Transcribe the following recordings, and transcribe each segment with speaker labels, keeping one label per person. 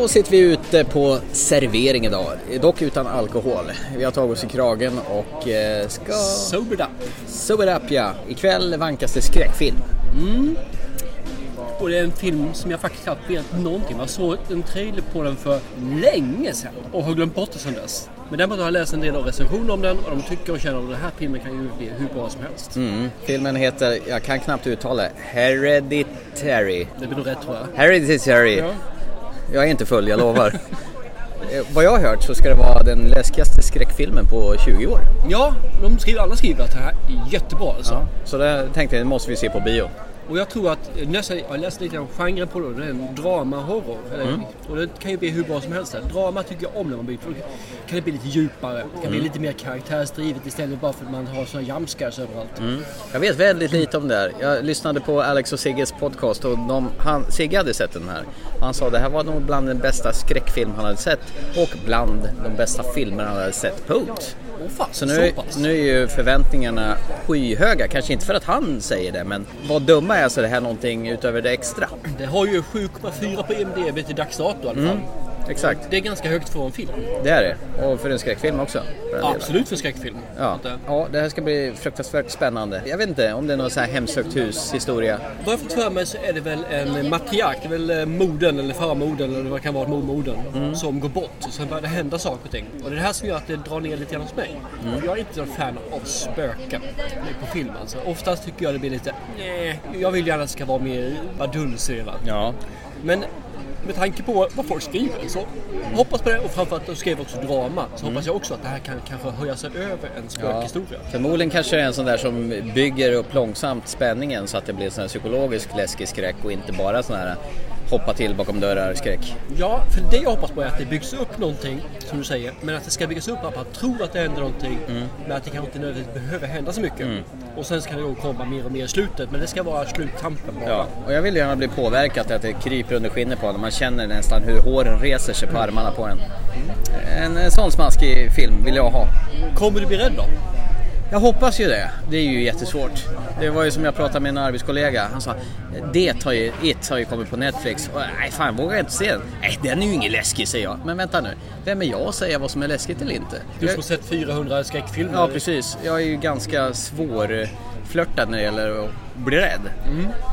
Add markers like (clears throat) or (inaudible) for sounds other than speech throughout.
Speaker 1: Då sitter vi ute på servering idag, dock utan alkohol. Vi har tagit oss i kragen och eh, ska...
Speaker 2: Sobered up.
Speaker 1: Sober up ja. Ikväll vankas det skräckfilm.
Speaker 2: Och det är en film som jag faktiskt knappt vet någonting. Jag såg en trailer på den för länge sedan och har glömt bort det sedan dess. Men däremot har jag läst en del av recensioner om den och de tycker och känner att den här filmen kan ju bli hur bra som helst.
Speaker 1: Mm. Filmen heter, jag kan knappt uttala det, Hereditary.
Speaker 2: Det blir nog rätt tror jag.
Speaker 1: Hereditary.
Speaker 2: Ja.
Speaker 1: Jag är inte full, jag lovar. Eh, Vad jag har hört så ska det vara den läskigaste skräckfilmen på 20 år.
Speaker 2: Ja, de skriver, alla skriver att det här är jättebra alltså.
Speaker 1: Så det tänkte jag, det måste vi se på bio.
Speaker 2: Och jag tror att, nästan, jag läste lite om genren på det, det är en drama-horror. Eller- Och det kan ju bli hur bra som helst. Drama tycker jag om när man byter. Då kan det bli lite djupare, det kan bli lite mer karaktärsdrivet istället bara för att man har såna jumpscares överallt.
Speaker 1: Jag vet väldigt lite om det här. Jag lyssnade på Alex och Sigges podcast och de, han, Sigge hade sett den här. Han sa att det här var nog bland den bästa skräckfilm han hade sett och bland de bästa filmer han hade sett. Punkt.
Speaker 2: Fan,
Speaker 1: Så nu, nu är ju förväntningarna skyhöga. Kanske inte för att han säger det, men vad dumma är så är det här någonting utöver det extra.
Speaker 2: Det har ju 7,4 på IMDB till dags dato i alla fall.
Speaker 1: Exakt,
Speaker 2: Det är ganska högt för en film.
Speaker 1: det är det. Och för en skräckfilm också. delen.
Speaker 2: Absolut för skräckfilm.
Speaker 1: Ja.
Speaker 2: Eh,
Speaker 1: ja, det här ska bli fruktansvärt spännande. Jag vet inte om det är någon så här hemsökt hus historia.
Speaker 2: Vad jag fått för mig så är det väl en matriark, det är väl eh, modern eller farmodern eller vad det kan vara, mormodern,
Speaker 1: Mm.
Speaker 2: som går bort. Och sen börjar det hända saker och ting. Och det är det här som gör att det drar ner lite grann hos mig.
Speaker 1: Mm.
Speaker 2: Jag är inte en fan av spöken på film alltså. Oftast tycker jag det blir lite, nej, jag vill gärna att det ska vara mer badunserat.
Speaker 1: Ja.
Speaker 2: Men med tanke på vad folk skriver så hoppas på det och framförallt de skrev också drama så hoppas jag också att det här kan kanske höja sig över en
Speaker 1: Mm. Ja.
Speaker 2: spökhistoria.
Speaker 1: Förmodligen kanske det är en sån där som bygger upp långsamt spänningen så att det blir en sån här psykologisk läskig skräck och inte bara sån här hoppa till bakom dörrar skräck.
Speaker 2: Ja, för det jag hoppas på är att det byggs upp någonting, som du säger, men att det ska byggas upp att man tror att det händer någonting,
Speaker 1: Mm.
Speaker 2: men att det kanske inte nödvändigtvis behöver hända så mycket. Och sen ska det då komma mer och mer i slutet, men det ska vara sluttampen bara.
Speaker 1: Ja, och jag vill gärna bli påverkad att det kryper under skinnet på en. Man känner nästan hur håren reser sig på armarna på en. En, en sån smaskig film vill jag ha.
Speaker 2: Kommer du bli rädd då?
Speaker 1: Jag hoppas ju det. Det är ju jättesvårt. Det var ju som jag pratade med en arbetskollega. Han sa det har ju, It har ju kommit på Netflix. Och, nej fan, vågar jag inte se den? Nej, den är ju ingen läskig säger jag. Men vänta nu, vem är jag att säga vad som är läskigt eller inte?
Speaker 2: Du som har sett 400 skräckfilmer.
Speaker 1: Ja, precis. Jag är ju ganska svår flörtad när det gäller att bli rädd.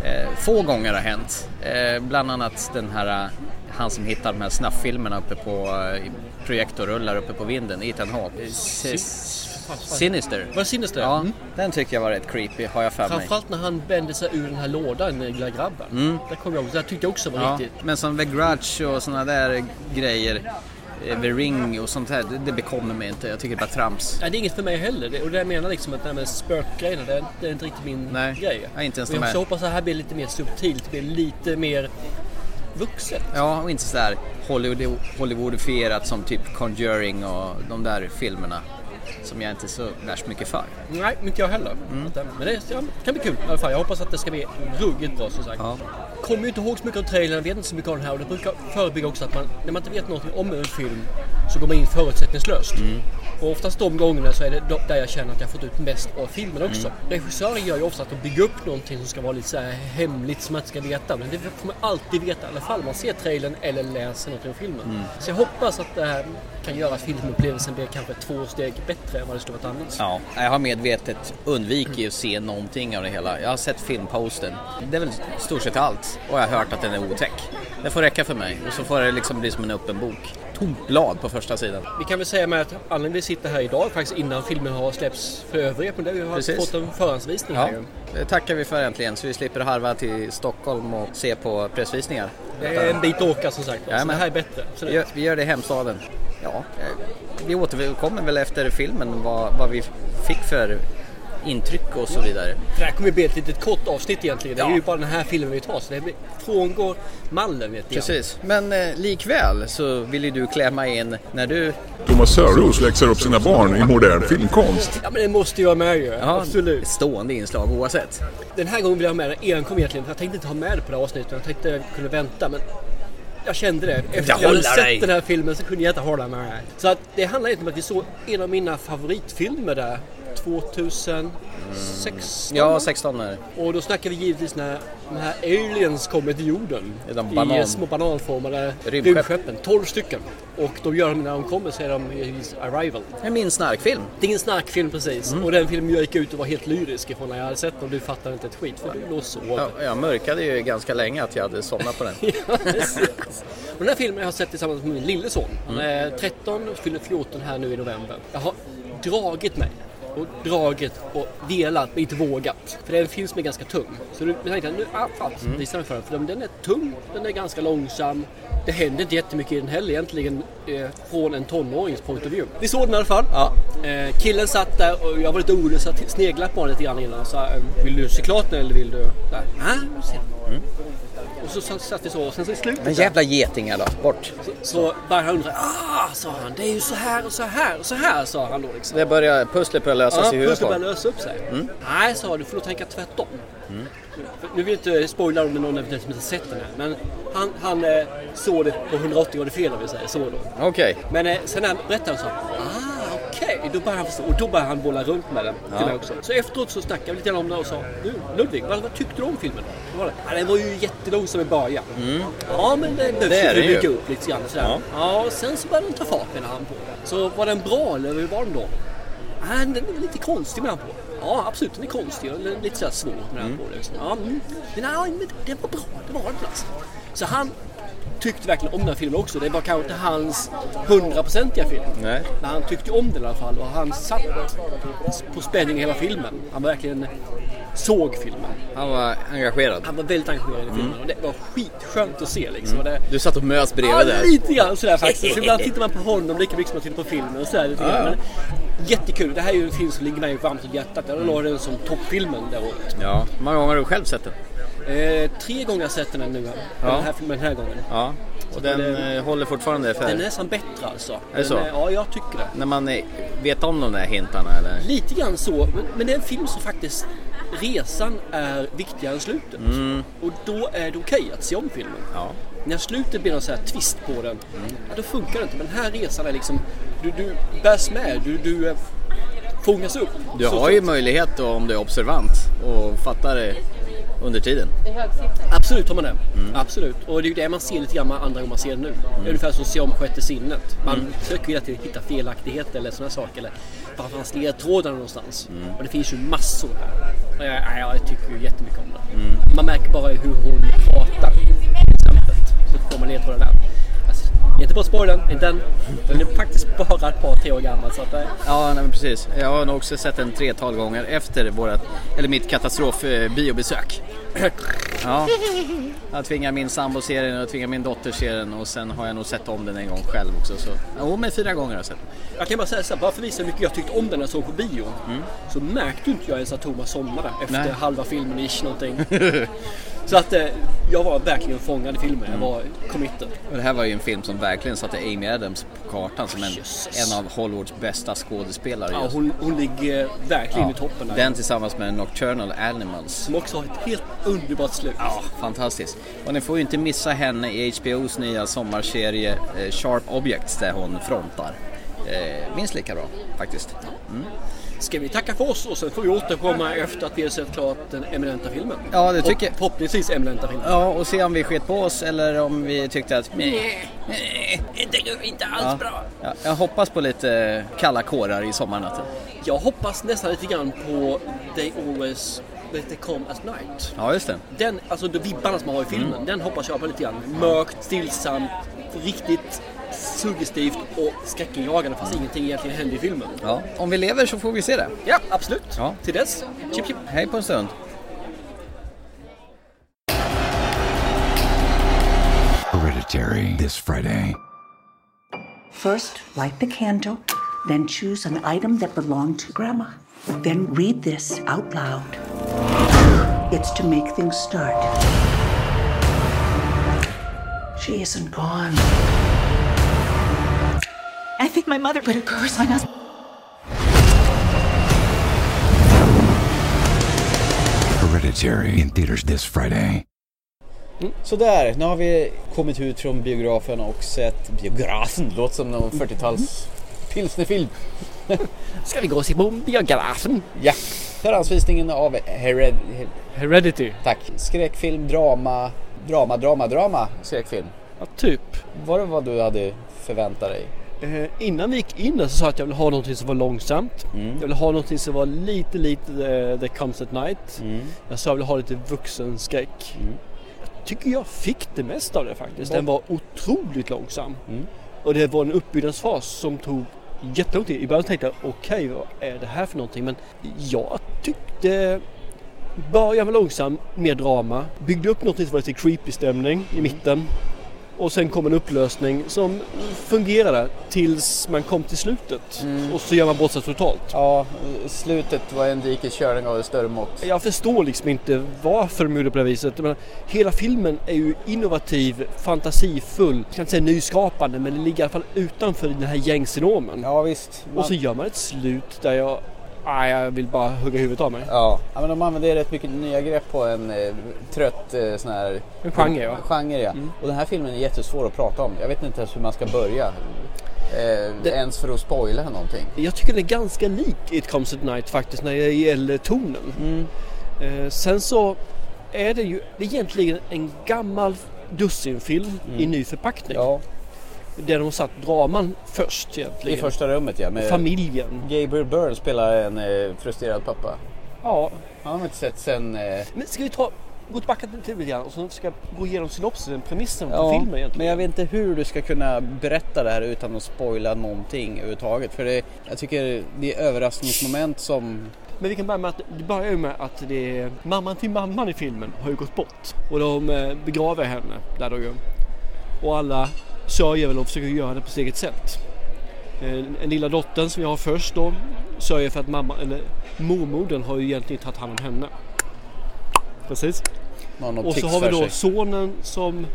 Speaker 1: Eh, få gånger har hänt. Eh, bland annat den här, eh, han som hittar de här snafffilmerna uppe på eh, projektorrullar uppe på vinden, Ethan Hawke. Sinister.
Speaker 2: Var det Sinister?
Speaker 1: Ja,
Speaker 2: Mm.
Speaker 1: den tycker jag var rätt creepy, har jag för mig.
Speaker 2: Framförallt när han vänder sig ur den här lådan, den lilla grabben. Där kom jag ihåg, det tyckte jag också var
Speaker 1: Ja,
Speaker 2: riktigt.
Speaker 1: men som The Grudge och sådana där grejer, eh, The Ring och sånt här, det, det bekommer mig inte. Jag tycker det är bara trams.
Speaker 2: Nej, det är inget för mig heller. Det, och det jag menar liksom att det här med spökgrejerna, det, det är inte riktigt min
Speaker 1: Nej,
Speaker 2: grej.
Speaker 1: jag är inte ens
Speaker 2: jag hoppas att det här blir lite mer subtilt, det blir lite mer vuxet.
Speaker 1: Ja, och inte sådär Hollywood, Hollywoodifierat som typ Conjuring och de där filmerna. Som jag inte är så värst mycket för.
Speaker 2: Nej, inte jag heller.
Speaker 1: Mm.
Speaker 2: Men det ja, kan bli kul i alla fall. Jag hoppas att det ska bli ruggigt bra som sagt.
Speaker 1: Ja.
Speaker 2: Kommer ju inte ihåg så mycket av trailern, vet inte så mycket av den här och det brukar förebygga också att man, när man inte vet någonting om en film så går man in förutsättningslöst.
Speaker 1: Mm.
Speaker 2: Och oftast de gångerna så är det där jag känner att jag fått ut mest av filmen också.
Speaker 1: Mm.
Speaker 2: Regissören gör ju ofta att de bygger upp någonting som ska vara lite så här hemligt som man inte ska veta. Men det får man alltid veta i alla fall om man ser trailern eller läser något om filmen.
Speaker 1: Mm.
Speaker 2: Så jag hoppas att det här kan göra att filmupplevelsen blir kanske två steg bättre än vad det skulle varit annars.
Speaker 1: Ja, jag har medvetet undvikit att se någonting av det hela. Jag har sett filmposten. Det är väl stort sett allt. Och jag har hört att den är otäck. Det får räcka för mig. Och så får det liksom bli som en öppen bok. Tomt blad på första sidan.
Speaker 2: Vi kan väl säga med att anledningen vi sitter här idag faktiskt innan filmen har släppts för övriga men det vi har
Speaker 1: Precis.
Speaker 2: fått en förhandsvisning
Speaker 1: Ja,
Speaker 2: här
Speaker 1: det tackar vi för äntligen. Så vi slipper harva till Stockholm och se på pressvisningar.
Speaker 2: Det är en bit att åka som sagt. Så
Speaker 1: Jajamän.
Speaker 2: det här är bättre. Så
Speaker 1: gör, vi gör det i hemstaden. Ja, eh, vi återkommer väl efter filmen vad, vad vi fick för intryck och så vidare.
Speaker 2: det här kommer bli ett litet kort avsnitt egentligen. Det är
Speaker 1: Ja.
Speaker 2: ju bara den här filmen vi tar så det blir- frångår mallen lite.
Speaker 1: Precis, men eh, likväl så vill ju du klämma in när du...
Speaker 3: Thomas Sörros läxar upp sina barn i modern filmkonst.
Speaker 2: Ja men det måste jag med ju. Absolut.
Speaker 1: Stående inslag oavsett.
Speaker 2: Den här gången vill jag ha med den enkom egentligen. Jag tänkte inte ha med det på det här avsnittet. Jag tänkte jag kunde vänta men jag kände det. Efter jag hade sett
Speaker 1: dig.
Speaker 2: den här filmen så kunde jag inte hålla mig. Så att det handlar inte om att vi såg en av mina favoritfilmer där 2016.
Speaker 1: Ja, 16 är det.
Speaker 2: Och då snackar vi givetvis när de här aliens kommer till jorden.
Speaker 1: De
Speaker 2: I
Speaker 1: banan-
Speaker 2: små bananformade
Speaker 1: Rymdskepp.
Speaker 2: rymdskeppen. 12 stycken. Och då gör de när de kommer så är de i Arrival.
Speaker 1: Det är min snarkfilm.
Speaker 2: Det är en snarkfilm precis.
Speaker 1: Mm.
Speaker 2: Och den filmen jag gick ut och var helt lyrisk ifrån när jag hade sett den och du fattade inte ett skit för du låg och sov.
Speaker 1: Ja, jag mörkade ju ganska länge att jag hade somnat på den. (laughs)
Speaker 2: Ja, precis. Och den här filmen har jag sett tillsammans med min lille son. Han är 13 och fyller 14 här nu i november. Jag har dragit mig och dragit och velat men inte vågat. För det är en film som är ganska tung. Så du tänkte nu, ah, fan, visa mig för den. För den är tung, den är ganska långsam. Det händer inte jättemycket i den heller egentligen eh, från en tonårings point of view. Vi såg den i alla fall.
Speaker 1: Ja.
Speaker 2: Eh, killen satt där och jag var lite orolig så jag sneglade på honom lite grann innan och sa eh, Vill du se klart den eller vill du? Nej, ah. Och så satt- satt vi så och sen så i slutet
Speaker 1: Men jävla getingar då, bort.
Speaker 2: så började han undra, ah, sa han, det är ju så här och så här och så här, sa han då liksom.
Speaker 1: Det börjar, pusslet börjar lösas
Speaker 2: Ja,
Speaker 1: i huvudet
Speaker 2: pusslet
Speaker 1: honom.
Speaker 2: lösa upp sig. Nej, sa du, får nog tänka tvärtom. För Nu vill jag inte spoila om det är någon eventuellt som inte sett den här, men han, han eh, såg det på 180 grader fel om vi säger så då.
Speaker 1: Okej.
Speaker 2: Men eh, sen när han berättade så, ah okej, då började han förstå och då började han bolla runt med den till mig också. Så efteråt så snackade vi lite grann om det och sa, du Ludvig, vad, vad tyckte du om filmen var det? Ja, den var ju jättelångsam i början. Ja, men det behövs
Speaker 1: Det är
Speaker 2: ju
Speaker 1: den
Speaker 2: bygga upp lite grann sådär. Ja. och sen så började den ta fart menar han på. Så var den bra eller hur var den då? Ja, den är lite konstig menar han på. Ja, absolut, den är konstig och lite sådär svår på. Liksom. Ja, mm. men, ja, men den var bra, det var den alltså. Så han tyckte verkligen om den här filmen också. Det var kanske inte hans hundraprocentiga film.
Speaker 1: Nej.
Speaker 2: Men han tyckte om den i alla fall och han satt på spänning i hela filmen. Han verkligen såg filmen.
Speaker 1: Han var engagerad.
Speaker 2: Han var väldigt engagerad i filmen och det var skitskönt att se liksom. Och det,
Speaker 1: Du satt och mös
Speaker 2: Ja,
Speaker 1: bredvid där.
Speaker 2: lite grann sådär faktiskt. Så ibland tittar man på honom lika mycket som man tittar på filmen och sådär lite grann. Men jättekul. Det här är ju en film som ligger mig varmt om hjärtat. Jag la den som toppfilmen det året.
Speaker 1: Ja. Hur många gånger har du själv sett den?
Speaker 2: Eh, tre gånger har jag sett den här nu.
Speaker 1: Ja.
Speaker 2: Den här den här gången.
Speaker 1: Ja. Och den eh, håller fortfarande för...
Speaker 2: Den är nästan bättre alltså.
Speaker 1: det
Speaker 2: Den
Speaker 1: så?
Speaker 2: ja, jag tycker det.
Speaker 1: När man vet om de där hintarna eller?
Speaker 2: Lite grann så, men, men det är en film som faktiskt resan är viktigare än slutet. Och då är det okej att se om filmen.
Speaker 1: Ja.
Speaker 2: När slutet blir någon så här twist på den, ja, då funkar det inte. Men den här resan är liksom, du, du bärs med, du, du eh, fångas upp.
Speaker 1: Du
Speaker 2: Så-
Speaker 1: har ju möjlighet då, om du är observant och fattar det under tiden.
Speaker 2: Absolut har man det. Absolut. Och det är ju det man ser lite grann med andra gånger man ser det nu. Det är ungefär som att se om sjätte sinnet. Man försöker hela tiden hitta felaktigheter eller sådana saker. Eller var fanns ledtrådarna någonstans? Och det finns ju massor här. Och jag, nej, jag tycker ju jättemycket om det. Man märker bara hur hon pratar. Till exempel. Så får man ledtrådar där. Inte på spoilern, inte den. Den är faktiskt bara ett par, tre år gammal. Så att, eh.
Speaker 1: Ja, nej, men precis. Jag har nog också sett den tretal gånger efter vårat, eller mitt katastrofbiobesök. Eh, Ja, jag tvingar min sambo se den och tvingar min dotter se den och sen har jag nog sett om den en gång själv också. Så, jo, men fyra gånger har jag sett den.
Speaker 2: Jag kan bara säga så här, bara för att visa hur mycket jag tyckte om den när jag såg på bio. Så märkte inte jag ens att Thomas somnade efter
Speaker 1: Nej.
Speaker 2: halva filmen ish någonting. (laughs) så att eh, jag var verkligen fångad i filmen. Jag var committed.
Speaker 1: Och det här var ju en film som verkligen satte Amy Adams på kartan som en, en av Hollywoods bästa skådespelare.
Speaker 2: Ja, hon, hon ligger verkligen i toppen där.
Speaker 1: Den tillsammans med Nocturnal Animals.
Speaker 2: Som också har ett helt underbart slut.
Speaker 1: Ja, fantastiskt. Och ni får ju inte missa henne i HBOs nya sommarserie eh, Sharp Objects där hon frontar. Eh, minst lika bra faktiskt.
Speaker 2: Ska vi tacka för oss och sen får vi återkomma efter att vi har sett klart den eminenta filmen.
Speaker 1: Ja, det tycker
Speaker 2: Förhopp- Förhoppningsvis eminenta filmen.
Speaker 1: Ja, och se om vi sket på oss eller om vi tyckte att nej,
Speaker 2: det går inte alls
Speaker 1: ja.
Speaker 2: bra.
Speaker 1: Ja, jag hoppas på lite kalla kårar i sommarnatten.
Speaker 2: Jag hoppas nästan lite grann på They Always Let They Come At Night.
Speaker 1: Ja, just det.
Speaker 2: Den, alltså de vibbarna som man har i filmen, den hoppas jag på lite grann. Mörkt, stillsamt, riktigt suggestivt och skräckinjagande fast ingenting egentligen händer i filmen.
Speaker 1: Ja, om vi lever så får vi se det.
Speaker 2: Ja, absolut.
Speaker 1: Ja.
Speaker 2: Till dess, chip chip.
Speaker 1: Hej på en stund.
Speaker 4: Hereditary this Friday.
Speaker 5: First, light the candle, then choose an item that belonged to Grandma. Then read this out loud. It's to make things start. She isn't gone.
Speaker 6: I think my mother put a curse on us.
Speaker 4: Hereditary in theaters this Friday.
Speaker 1: Mm, sådär, nu har vi kommit ut från biografen och sett biografen. Låter som någon 40-tals mm. pilsnerfilm.
Speaker 2: Ska vi gå och se på biografen?
Speaker 1: Ja, förhandsvisningen av Hered...
Speaker 2: Heredity.
Speaker 1: Tack. Skräckfilm, drama, drama, drama, drama, skräckfilm.
Speaker 2: Ja, typ.
Speaker 1: Var det vad du hade förväntat dig?
Speaker 2: Eh, innan vi gick in där så sa jag att jag ville ha någonting som var långsamt. Jag ville ha någonting som var lite, lite eh, The Comes at Night. Jag sa att jag ville ha lite vuxenskräck. Jag tycker jag fick det mesta av det faktiskt. Den var otroligt långsam. Och det var en uppbyggnadsfas som tog jättelång tid. I början tänkte jag okej vad är det här för någonting? Men jag tyckte början var långsam, mer drama. Byggde upp något som var lite creepy stämning i mitten. Och sen kom en upplösning som fungerade tills man kom till slutet. Och så gör man bort sig totalt.
Speaker 1: Ja, slutet var en dikeskörning av ett större mått.
Speaker 2: Jag förstår liksom inte varför de gjorde på det viset. Menar, hela filmen är ju innovativ, fantasifull, jag ska inte säga nyskapande men det ligger i alla fall utanför den här gängse normen.
Speaker 1: Ja visst.
Speaker 2: Och så gör man ett slut där jag, aj, jag vill bara hugga huvudet av mig.
Speaker 1: Ja. ja, men de använder rätt mycket nya grepp på en eh, trött eh, sån här...
Speaker 2: En genre, ja.
Speaker 1: Genre ja. Och den här filmen är jättesvår att prata om. Jag vet inte ens hur man ska börja. Eh,
Speaker 2: Det-
Speaker 1: Ens för att spoila någonting.
Speaker 2: Jag tycker den är ganska lik It comes at night faktiskt när det gäller tonen.
Speaker 1: Mm.
Speaker 2: Eh, sen så är det ju det är egentligen en gammal dussinfilm i ny förpackning.
Speaker 1: Mm. Ja,
Speaker 2: Där de satt draman först
Speaker 1: i
Speaker 2: egentligen.
Speaker 1: första rummet ja. Med
Speaker 2: Familjen.
Speaker 1: Gabriel Byrne spelar en eh, frustrerad pappa.
Speaker 2: Ja,
Speaker 1: Han har man inte sett sen... Eh,
Speaker 2: men ska vi ta gå tillbaka till lite grann och så ska gå igenom synopsisen, premissen för
Speaker 1: Ja,
Speaker 2: filmen egentligen.
Speaker 1: men jag vet inte hur du ska kunna berätta det här utan att spoila någonting överhuvudtaget. För det, jag tycker det är överraskningsmoment som...
Speaker 2: Men vi kan börja med att det börjar ju med att det är mamman till mamman i filmen har ju gått bort och de eh, begraver henne där då ju. Och alla sörjer väl och försöker göra det på sitt eget sätt. Eh, Den lilla dottern som vi har först då sörjer för att mamma, eller mormodern har ju egentligen tagit hand om henne. Precis. Och så har vi då
Speaker 1: sig.
Speaker 2: sonen som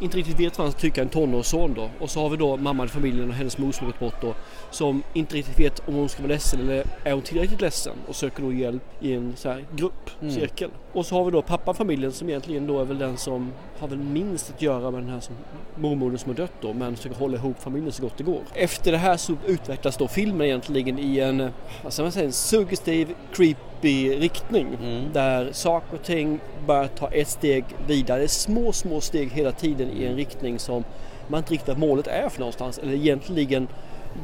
Speaker 2: inte riktigt vet vad han ska tycka, en tonårsson då. Och så har vi då mamman i familjen och hennes mor som gått bort då. Som inte riktigt vet om hon ska vara ledsen eller är hon tillräckligt ledsen och söker då hjälp i en så här grupp,
Speaker 1: Mm.
Speaker 2: cirkel. Och så har vi då pappan familjen som egentligen då är väl den som har väl minst att göra med den här som, mormodern som har dött då men försöker hålla ihop familjen så gott det går. Efter det här så utvecklas då filmen egentligen i en, vad ska man säga, en suggestiv, creepy riktning. Där saker och ting börjar ta ett steg vidare. Små, små steg hela tiden i en riktning som man inte riktigt målet är för någonstans eller egentligen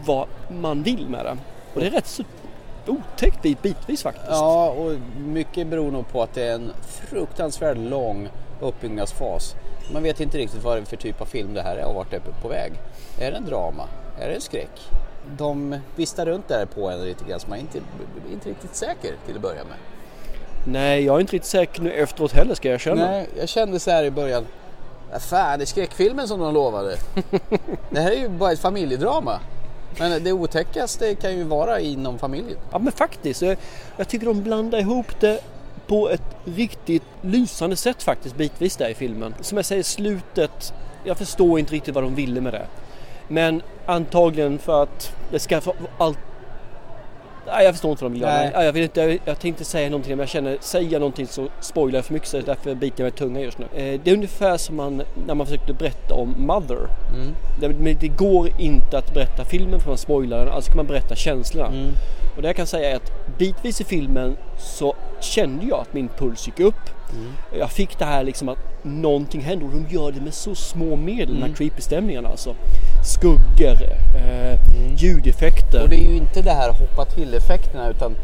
Speaker 2: vad man vill med det. Och det är rätt så otäckt bit, bitvis faktiskt.
Speaker 1: Ja, och mycket beror nog på att det är en fruktansvärt lång uppbyggnadsfas. Man vet inte riktigt vad det är för typ av film det här är och vart det är på väg. Är det en drama? Är det en skräck? De vistar runt där på en lite grann så man är inte, inte riktigt säker till att börja med.
Speaker 2: Nej, jag är inte riktigt säker nu efteråt heller ska jag erkänna.
Speaker 1: Nej, jag kände så här i början. "Vad Fan, det är skräckfilmen som de lovade. (laughs) det här är ju bara ett familjedrama. Men det otäckaste kan ju vara inom familjen.
Speaker 2: Ja men faktiskt. Jag, jag tycker de blandar ihop det på ett riktigt lysande sätt faktiskt bitvis där i filmen. Som jag säger, slutet. Jag förstår inte riktigt vad de ville med det. Men antagligen för att det ska få allt... Nej, jag förstår inte vad de vill göra.
Speaker 1: Nej.
Speaker 2: Jag, vill inte, jag, jag tänkte säga någonting men jag känner, säger jag någonting så spoilar jag för mycket så därför biter jag mig i tungan just nu. Eh, det är ungefär som man, när man försökte berätta om Mother. Det, men det går inte att berätta filmen för man spoilar den, alltså kan man berätta känslorna. Och det jag kan säga är att bitvis i filmen så kände jag att min puls gick upp. Jag fick det här liksom att någonting händer och de gör det med så små medel, de här creepy stämningarna alltså. Skuggor, eh, ljudeffekter.
Speaker 1: Och det är ju inte det här hoppa till effekterna utan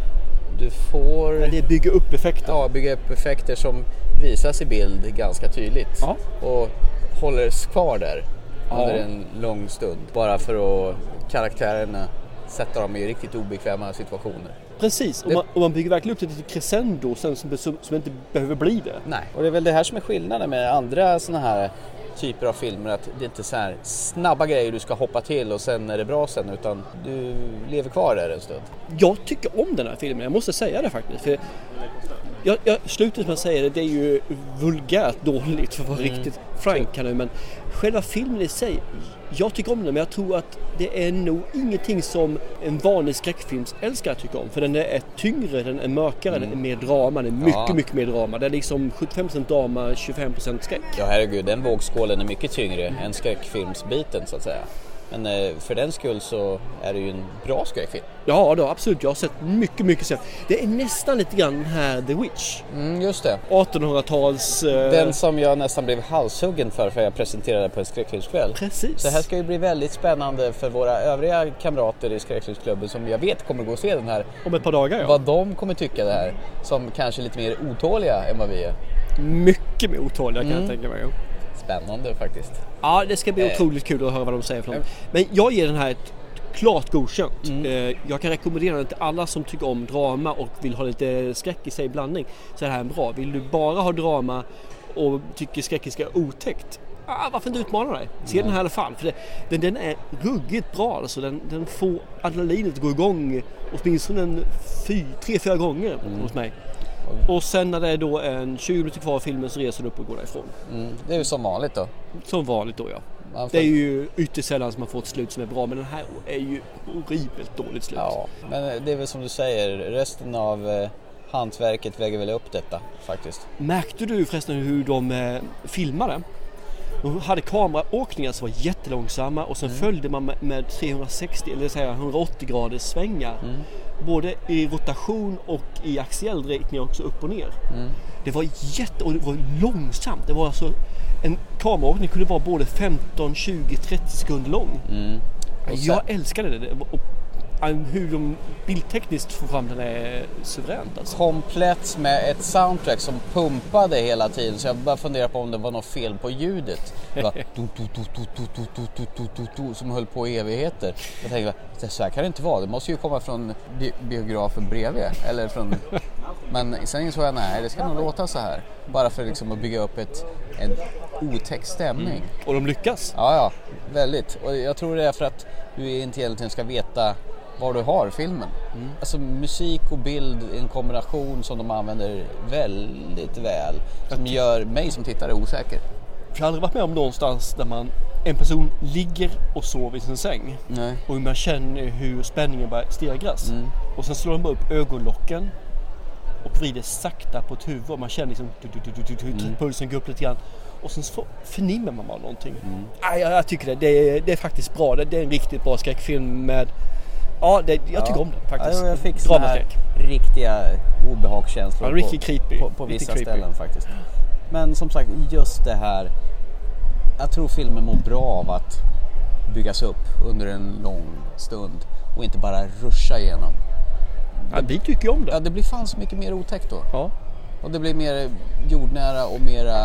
Speaker 1: du får
Speaker 2: Men det bygger upp effekter.
Speaker 1: ja, bygga upp effekter som visas i bild ganska tydligt.
Speaker 2: Ja.
Speaker 1: Och håller kvar där
Speaker 2: Ja.
Speaker 1: under en lång stund. Bara för att karaktärerna sätta dem i riktigt obekväma situationer.
Speaker 2: Precis, och man, och man bygger verkligen upp det till ett crescendo sen som, som, som inte behöver bli det.
Speaker 1: Nej. Och det är väl det här som är skillnaden med andra sådana här typer av filmer. Att det inte är så här snabba grejer du ska hoppa till och sen är det bra sen. Utan du lever kvar där en stund.
Speaker 2: Jag tycker om den här filmen, jag måste säga det faktiskt. För jag, jag, slutet som jag säger det, det är ju vulgärt dåligt för att vara riktigt frank här nu. Men själva filmen i sig, jag tycker om den men jag tror att det är nog ingenting som en vanlig skräckfilmsälskare tycker om. För den är tyngre, den är mörkare, den är mer drama, den är mycket,
Speaker 1: Ja.
Speaker 2: mycket mer drama. Det är liksom 75% drama, 25% skräck.
Speaker 1: Ja herregud, den vågskålen är mycket tyngre än skräckfilmsbiten så att säga. Men eh, för den skull så är det ju en bra skräckfilm.
Speaker 2: Ja, då, absolut. Jag har sett mycket, mycket sen. Det är nästan lite grann den här The Witch.
Speaker 1: Mm, just det.
Speaker 2: 1800-tals... eh,
Speaker 1: Den som jag nästan blev halshuggen för för jag presenterade på en skräckfilmskväll.
Speaker 2: Precis.
Speaker 1: Så det här ska ju bli väldigt spännande för våra övriga kamrater i skräckfilmsklubben som jag vet kommer gå och se den här.
Speaker 2: Om ett par dagar ja.
Speaker 1: Vad de kommer tycka det här. Som kanske är lite mer otåliga än vad vi är.
Speaker 2: Mycket mer otåliga kan
Speaker 1: Mm.
Speaker 2: jag tänka mig.
Speaker 1: Spännande faktiskt.
Speaker 2: Ja, det ska bli
Speaker 1: Eh.
Speaker 2: otroligt kul att höra vad de säger för något. Men jag ger den här ett klart godkänt. Eh, Jag kan rekommendera den till alla som tycker om drama och vill ha lite skräck i sig i blandning. Så är det här en bra. Vill du bara ha drama och tycker skräck är otäckt. Ah, varför inte utmana dig? Se den här i alla fall. För det, den, den är ruggigt bra alltså. Den, den får adrenalinet att gå igång åtminstone en fy, tre, fyra gånger hos mig. Och sen när det är då en 20 minuter kvar av filmen så reser du upp och går därifrån.
Speaker 1: Mm, det är ju som vanligt då.
Speaker 2: Som vanligt då ja.
Speaker 1: Får-
Speaker 2: Det är ju ytterst sällan som man får ett slut som är bra men den här är ju horribelt dåligt slut.
Speaker 1: Ja, men det är väl som du säger, resten av eh, hantverket väger väl upp detta faktiskt.
Speaker 2: Märkte du förresten hur de eh, filmade? De hade kameraåkningar som var jättelångsamma och sen följde man med, med 360 eller säga 180 graders svängar. Både i rotation och i axiell riktning också upp och ner. Det var jätte och det var långsamt. Det var alltså en kameraåkning kunde vara både 15, 20, 30 sekunder lång.
Speaker 1: Och sen-
Speaker 2: Jag älskade det. Och, hur de bildtekniskt får fram den är suveränt. Alltså.
Speaker 1: Komplett med ett soundtrack som pumpade hela tiden så jag bara funderar på om det var något fel på ljudet. Det var som höll på i evigheter. Jag tänkte så här kan det inte vara, det måste ju komma från bi biografen bredvid. Eller från... Men sen insåg jag nej, det ska nog låta så här. Bara för liksom att bygga upp ett, en otäck stämning. Mm.
Speaker 2: Och de lyckas!
Speaker 1: Ja, ja, väldigt. Och jag tror det är för att du inte egentligen ska veta var du har filmen. Alltså musik och bild är en kombination som de använder väldigt väl. Som gör mig som tittare osäker.
Speaker 2: Jag har aldrig varit med om någonstans där man en person ligger och sover i sin säng
Speaker 1: Nej.
Speaker 2: och man känner hur spänningen börjar stegras.
Speaker 1: Mm.
Speaker 2: Och sen slår de bara upp ögonlocken och vrider sakta på ett huvud och man känner liksom du, du, du, du,
Speaker 1: Mm.
Speaker 2: pulsen går upp lite grann. Och sen så förnimmer man bara någonting. Nej, jag, jag tycker det. Det är, det är faktiskt bra. Det, det är en riktigt bra skräckfilm med Ja, det, jag tycker om den faktiskt.
Speaker 1: Ja, jag fick såna här riktiga obehagskänslor
Speaker 2: Ja, riktigt creepy.
Speaker 1: på, på vissa
Speaker 2: creepy.
Speaker 1: ställen faktiskt. Men som sagt, just det här. Jag tror filmen mår bra av att byggas upp under en lång stund och inte bara ruscha igenom.
Speaker 2: Ja, vi tycker ju om det.
Speaker 1: Ja, det blir fan så mycket mer otäckt då.
Speaker 2: Ja.
Speaker 1: Och det blir mer jordnära och mera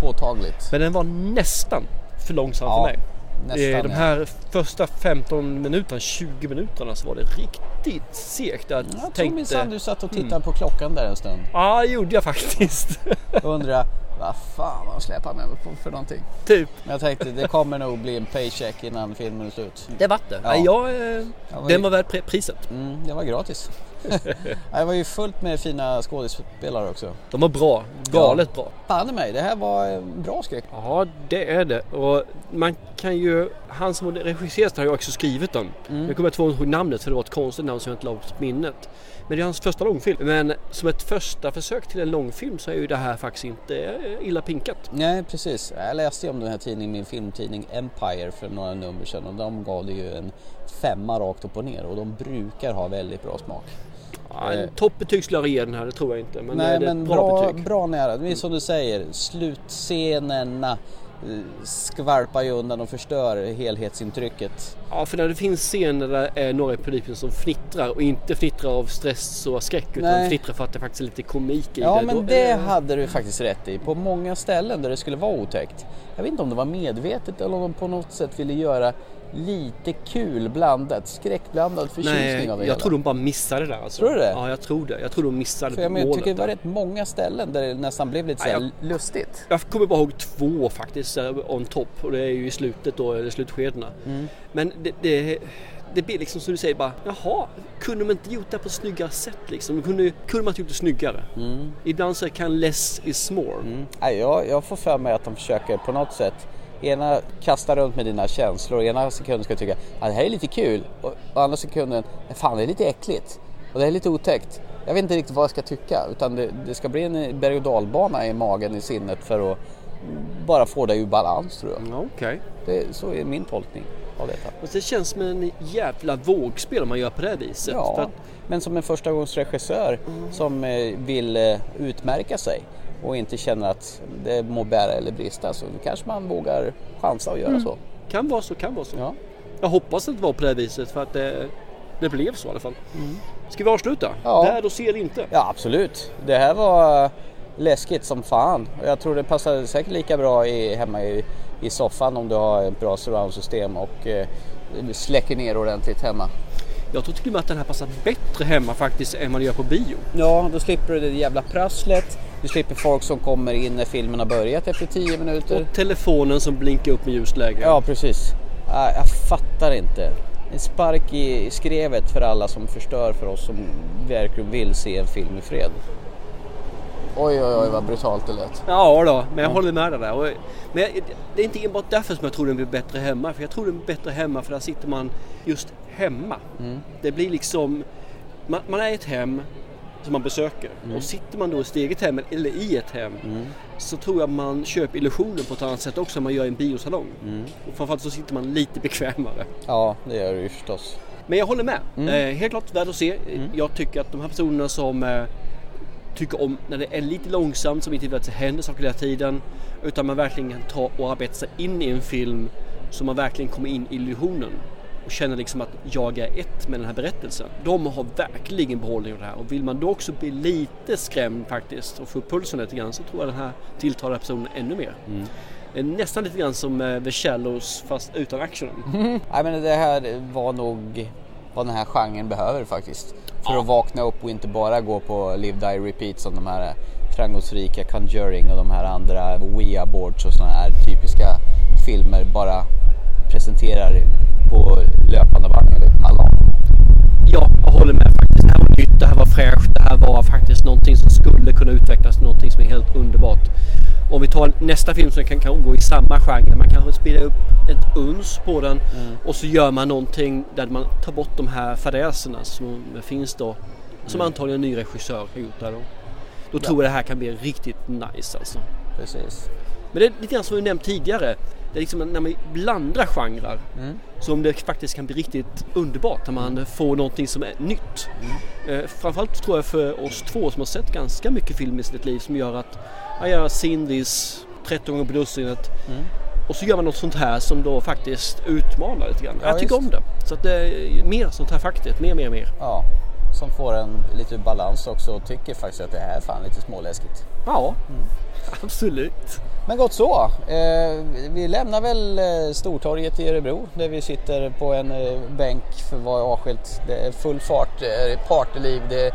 Speaker 1: påtagligt.
Speaker 2: Men den var nästan för långsam
Speaker 1: Ja,
Speaker 2: för mig.
Speaker 1: Nästan,
Speaker 2: Eh, De
Speaker 1: ja.
Speaker 2: här första 15 minuterna, 20 minuterna så var det riktigt segt. Jag
Speaker 1: Jag tror
Speaker 2: tänkte...
Speaker 1: minsann du satt och tittade på klockan där en stund.
Speaker 2: Ja, det gjorde jag faktiskt.
Speaker 1: Och undrade vad fan har släpat med mig på för någonting.
Speaker 2: typ.
Speaker 1: Men jag tänkte det kommer nog bli en paycheck innan filmen är slut.
Speaker 2: Det vart det.
Speaker 1: Ja.
Speaker 2: Ja. Jag, eh,
Speaker 1: Ja, vad-
Speaker 2: den var värd pri- priset.
Speaker 1: Mm, det var gratis. (laughs) det var ju fullt med fina skådespelare också.
Speaker 2: De var bra. Galet bra.
Speaker 1: Fan i mig, det här var en bra skräck.
Speaker 2: Ja, det är det. Och man kan ju... Han som har regisserat har ju också skrivit den.
Speaker 1: Mm.
Speaker 2: Nu kommer jag två ihåg namnet för det var ett konstigt namn som jag inte la på minnet. Men det är hans första långfilm. Men som ett första försök till en långfilm så är ju det här faktiskt inte eh, illa pinkat.
Speaker 1: Nej precis, jag läste ju om den här tidningen, min filmtidning Empire för några nummer sedan och de gav det ju en femma rakt upp och ner och de brukar ha väldigt bra smak.
Speaker 2: Ja, en toppbetyg skulle jag ge den här, det tror jag inte. Men
Speaker 1: Eh. Nej
Speaker 2: det är
Speaker 1: men
Speaker 2: ett
Speaker 1: bra,
Speaker 2: bra,
Speaker 1: bra,
Speaker 2: betyg.
Speaker 1: nära, det är som du säger, slutscenerna eh, skvalpar ju undan och förstör helhetsintrycket.
Speaker 2: Ja, för när det finns scener där är några i publiken som fnittrar och inte fnittrar av stress och skräck utan
Speaker 1: Nej.
Speaker 2: fnittrar för att det faktiskt är lite komik i
Speaker 1: Ja
Speaker 2: det.
Speaker 1: men
Speaker 2: Då-
Speaker 1: det
Speaker 2: eh,
Speaker 1: hade du faktiskt rätt i. På många ställen där det skulle vara otäckt. Jag vet inte om det var medvetet eller om de på något sätt ville göra lite kul blandat, skräckblandad förtjusning
Speaker 2: Nej,
Speaker 1: av det
Speaker 2: jag
Speaker 1: hela.
Speaker 2: tror de bara missade det där alltså.
Speaker 1: Tror du det?
Speaker 2: Ja, jag tror det. Jag tror de missade
Speaker 1: För jag, men, jag
Speaker 2: målet
Speaker 1: tycker det var
Speaker 2: där.
Speaker 1: rätt många ställen där det nästan blev lite
Speaker 2: Ja,
Speaker 1: här lustigt.
Speaker 2: Jag kommer bara ihåg två faktiskt här on top och det är ju i slutet då, eller slutskedena.
Speaker 1: Mm.
Speaker 2: Men det, det, det blir liksom som du säger bara, jaha, kunde de inte gjort det på ett snyggare sätt liksom? Kunde, kunde man inte gjort det snyggare? Ibland så kan less is more.
Speaker 1: Mm. Nej, jag, jag får för mig att de försöker på något sätt Ena kasta runt med dina känslor, ena sekunden ska du tycka att det här är lite kul och, och andra sekunden, fan det är lite äckligt och det är lite otäckt. Jag vet inte riktigt vad jag ska tycka utan det, det ska bli en berg och dalbana i magen, i sinnet för att bara få dig ur balans tror jag.
Speaker 2: Ja, Okej.
Speaker 1: Det, så är min tolkning. av detta.
Speaker 2: Och det känns som en jävla vågspel om man gör på det viset. För
Speaker 1: Ja,
Speaker 2: att,
Speaker 1: men som en förstagångsregissör som eh, vill eh, utmärka sig och inte känner att det må bära eller brista så kanske man vågar chansa och göra så.
Speaker 2: kan vara så, kan vara så.
Speaker 1: Ja.
Speaker 2: Jag hoppas att det var på det viset för att det, det blev så i alla fall. Ska vi avsluta?
Speaker 1: Mm. Ja.
Speaker 2: Där och ser inte.
Speaker 1: ja, absolut. Det här var läskigt som fan. Och Jag tror det passar säkert lika bra i, hemma i, i soffan om du har ett bra surroundsystem och eh, släcker ner ordentligt hemma.
Speaker 2: Jag tror till och med att den här passar bättre hemma faktiskt än vad det gör på bio.
Speaker 1: Ja, då slipper du det jävla prasslet. Du slipper folk som kommer in när filmen har börjat efter 10 minuter.
Speaker 2: Och telefonen som blinkar upp med ljusläge.
Speaker 1: Ja, precis. Jag fattar inte. En spark i skrevet för alla som förstör för oss som verkligen vill se en film i fred. Oj, oj, oj vad brutalt det lät.
Speaker 2: Ja då, men jag håller med dig där. Och- Men det är inte enbart därför som jag tror den blir bättre hemma. För jag tror den blir bättre hemma för där sitter man just hemma. Det blir liksom, man, man är i ett hem som man besöker. Och sitter man då i sitt eget hem eller i ett hem så tror jag man köper illusionen på ett annat sätt också än man gör i en biosalong. Och framförallt så sitter man lite bekvämare.
Speaker 1: Ja, det gör du ju förstås.
Speaker 2: Men jag håller med. Eh, helt klart värd att se. Jag tycker att de här personerna som eh, tycker om när det är lite långsamt, som inte vill att det händer saker hela tiden. Utan man verkligen kan ta och arbeta sig in i en film så man verkligen kommer in i illusionen. Och känner liksom att jag är ett med den här berättelsen. De har verkligen behållning av det här. Och vill man då också bli lite skrämd faktiskt och få upp pulsen lite grann så tror jag den här tilltalar personen ännu mer. Är nästan lite grann som eh, The Shallows fast utan action. (laughs)
Speaker 1: Nej men det här var nog vad den här genren behöver faktiskt. För att vakna upp och inte bara gå på Live Die Repeat som de här framgångsrika Conjuring och de här andra Ouija boards och sådana här typiska filmer bara presenterar på löpande band enligt alla.
Speaker 2: Ja, jag håller med faktiskt. Det här var nytt, det här var fräscht, det här var faktiskt någonting som skulle kunna utvecklas till någonting som är helt underbart. Om vi tar nästa film som kan, kan gå i samma genre, man kanske spelar upp ett uns på den och så gör man någonting där man tar bort de här fadäserna som finns då. Som antagligen en ny regissör har gjort där då. Då tror jag det här kan bli riktigt nice alltså.
Speaker 1: Precis.
Speaker 2: Men det är lite grann som vi nämnt tidigare. Det är liksom när man blandar genrer som det faktiskt kan bli riktigt underbart när man får någonting som är nytt. Eh, framförallt tror jag för oss två som har sett ganska mycket film i sitt liv som gör att ja, jag har Sindis 13 gånger på dussinet och så gör man något sånt här som då faktiskt utmanar lite grann.
Speaker 1: Ja,
Speaker 2: jag tycker
Speaker 1: just.
Speaker 2: om det. Så att det är mer sånt här faktiskt. Mer, mer, mer.
Speaker 1: Ja, som får en lite balans också och tycker faktiskt att det här är fan lite småläskigt.
Speaker 2: Ja, (laughs) absolut.
Speaker 1: Men gott så. Eh, vi lämnar väl eh, Stortorget i Örebro där vi sitter på en eh, bänk för att vara avskilt. Det är full fart, eh, partyliv, det är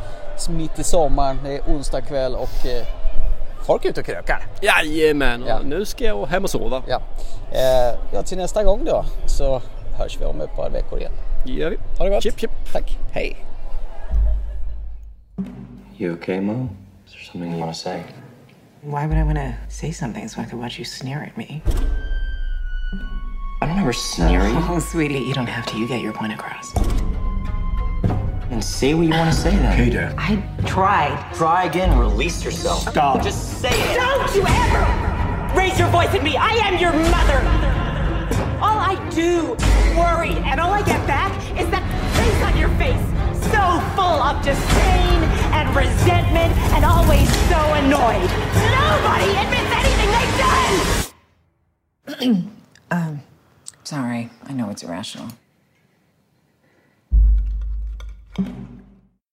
Speaker 1: mitt i sommaren, det är onsdag kväll och eh, folk är ute och krökar.
Speaker 2: Jajamän,
Speaker 1: Ja.
Speaker 2: nu ska jag hem och sova.
Speaker 1: Ja. Eh, ja, till nästa gång då så hörs vi om ett par veckor igen.
Speaker 2: Det gör vi.
Speaker 1: Ha det gott.
Speaker 2: Chip, chip.
Speaker 1: Tack. Hej.
Speaker 7: You okay, Mom? Is there something you want to say?
Speaker 8: Why would I want to say something so I could watch you sneer at me?
Speaker 7: I don't ever sneer at (laughs) you.
Speaker 8: Oh, sweetie, you don't have to. You get your point across.
Speaker 7: And say what you want to say then.
Speaker 3: Hej där.
Speaker 6: I tried.
Speaker 7: Try again, release yourself. Stop. Just say it.
Speaker 6: Don't you ever raise your voice at me. I am your mother. All I do is worry, and all I get back is that face on your face. So full of disdain and resentment and always so annoyed. Nobody admits anything they've done! (clears throat)
Speaker 8: um, Sorry, I know it's irrational.